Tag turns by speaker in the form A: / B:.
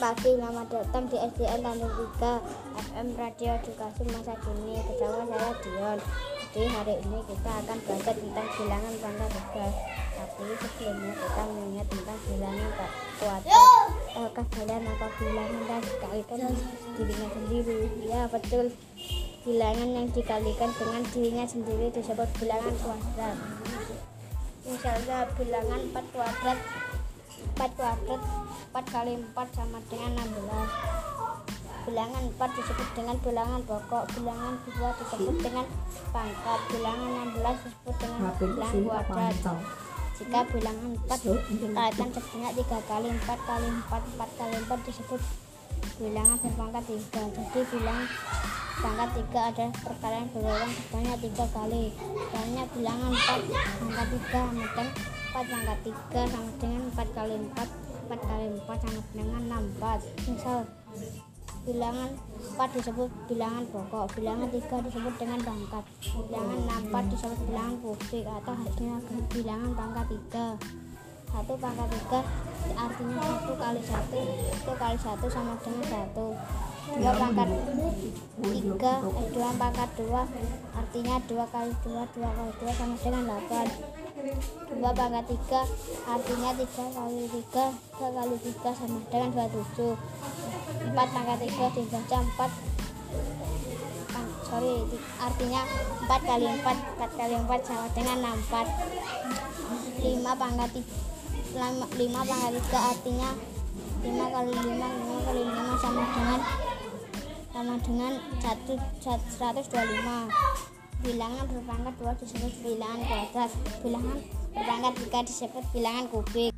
A: pagi, selamat datang di SDN Tanjung 3 FM Radio Edukasi Masa Kini Bersama saya Dion. Jadi hari ini kita akan belajar tentang bilangan pangkat 3 Tapi sebelumnya kita mengingat tentang bilangan kuadrat Apakah kalian apa bilangan dan dikalikan dirinya sendiri? Ya betul. Bilangan yang dikalikan dengan dirinya sendiri disebut bilangan kuadrat. Misalnya bilangan 4 kuadrat 4 kuadrat 4 kali 4 sama dengan 16 bilangan 4 disebut dengan bilangan pokok bilangan 2 disebut dengan pangkat bilangan 16 disebut dengan bilangan kuadrat. Jika bilangan 4 dikalikan sebanyak 3 kali 4 kali 4 4 kali 4 disebut bilangan berpangkat 3 jadi bilangan pangkat 3 ada perkalian berulang sebanyak 3 kali. Soalnya bilangan 4 pangkat 3 sama dengan 4 pangkat 3 sama dengan 4 kali 4 4 kali 4 sama dengan 64 misal bilangan 4 disebut bilangan pokok bilangan 3 disebut dengan pangkat bilangan 64 disebut bilangan kubik atau hasilnya bilangan pangkat 3 satu pangkat 3 artinya 1 kali 1 1 kali 1 sama dengan 1 dua pangkat 3 eh, 2 pangkat 2 artinya 2 kali 2 2 kali 2 sama dengan 8 2 pangkat 3 artinya 3 kali 3 3 kali 3 sama dengan 27 4 pangkat 3 dibaca 4 ah, sorry artinya 4 kali 4 4 kali 4 sama dengan 64 5 pangkat 5, 5 pangkat 3 artinya 5 kali 5 5 kali 5 sama dengan sama dengan 1, 125 bilangan berpangkat 2 disebut bilangan kuadrat bilangan berpangkat 3 disebut bilangan kubik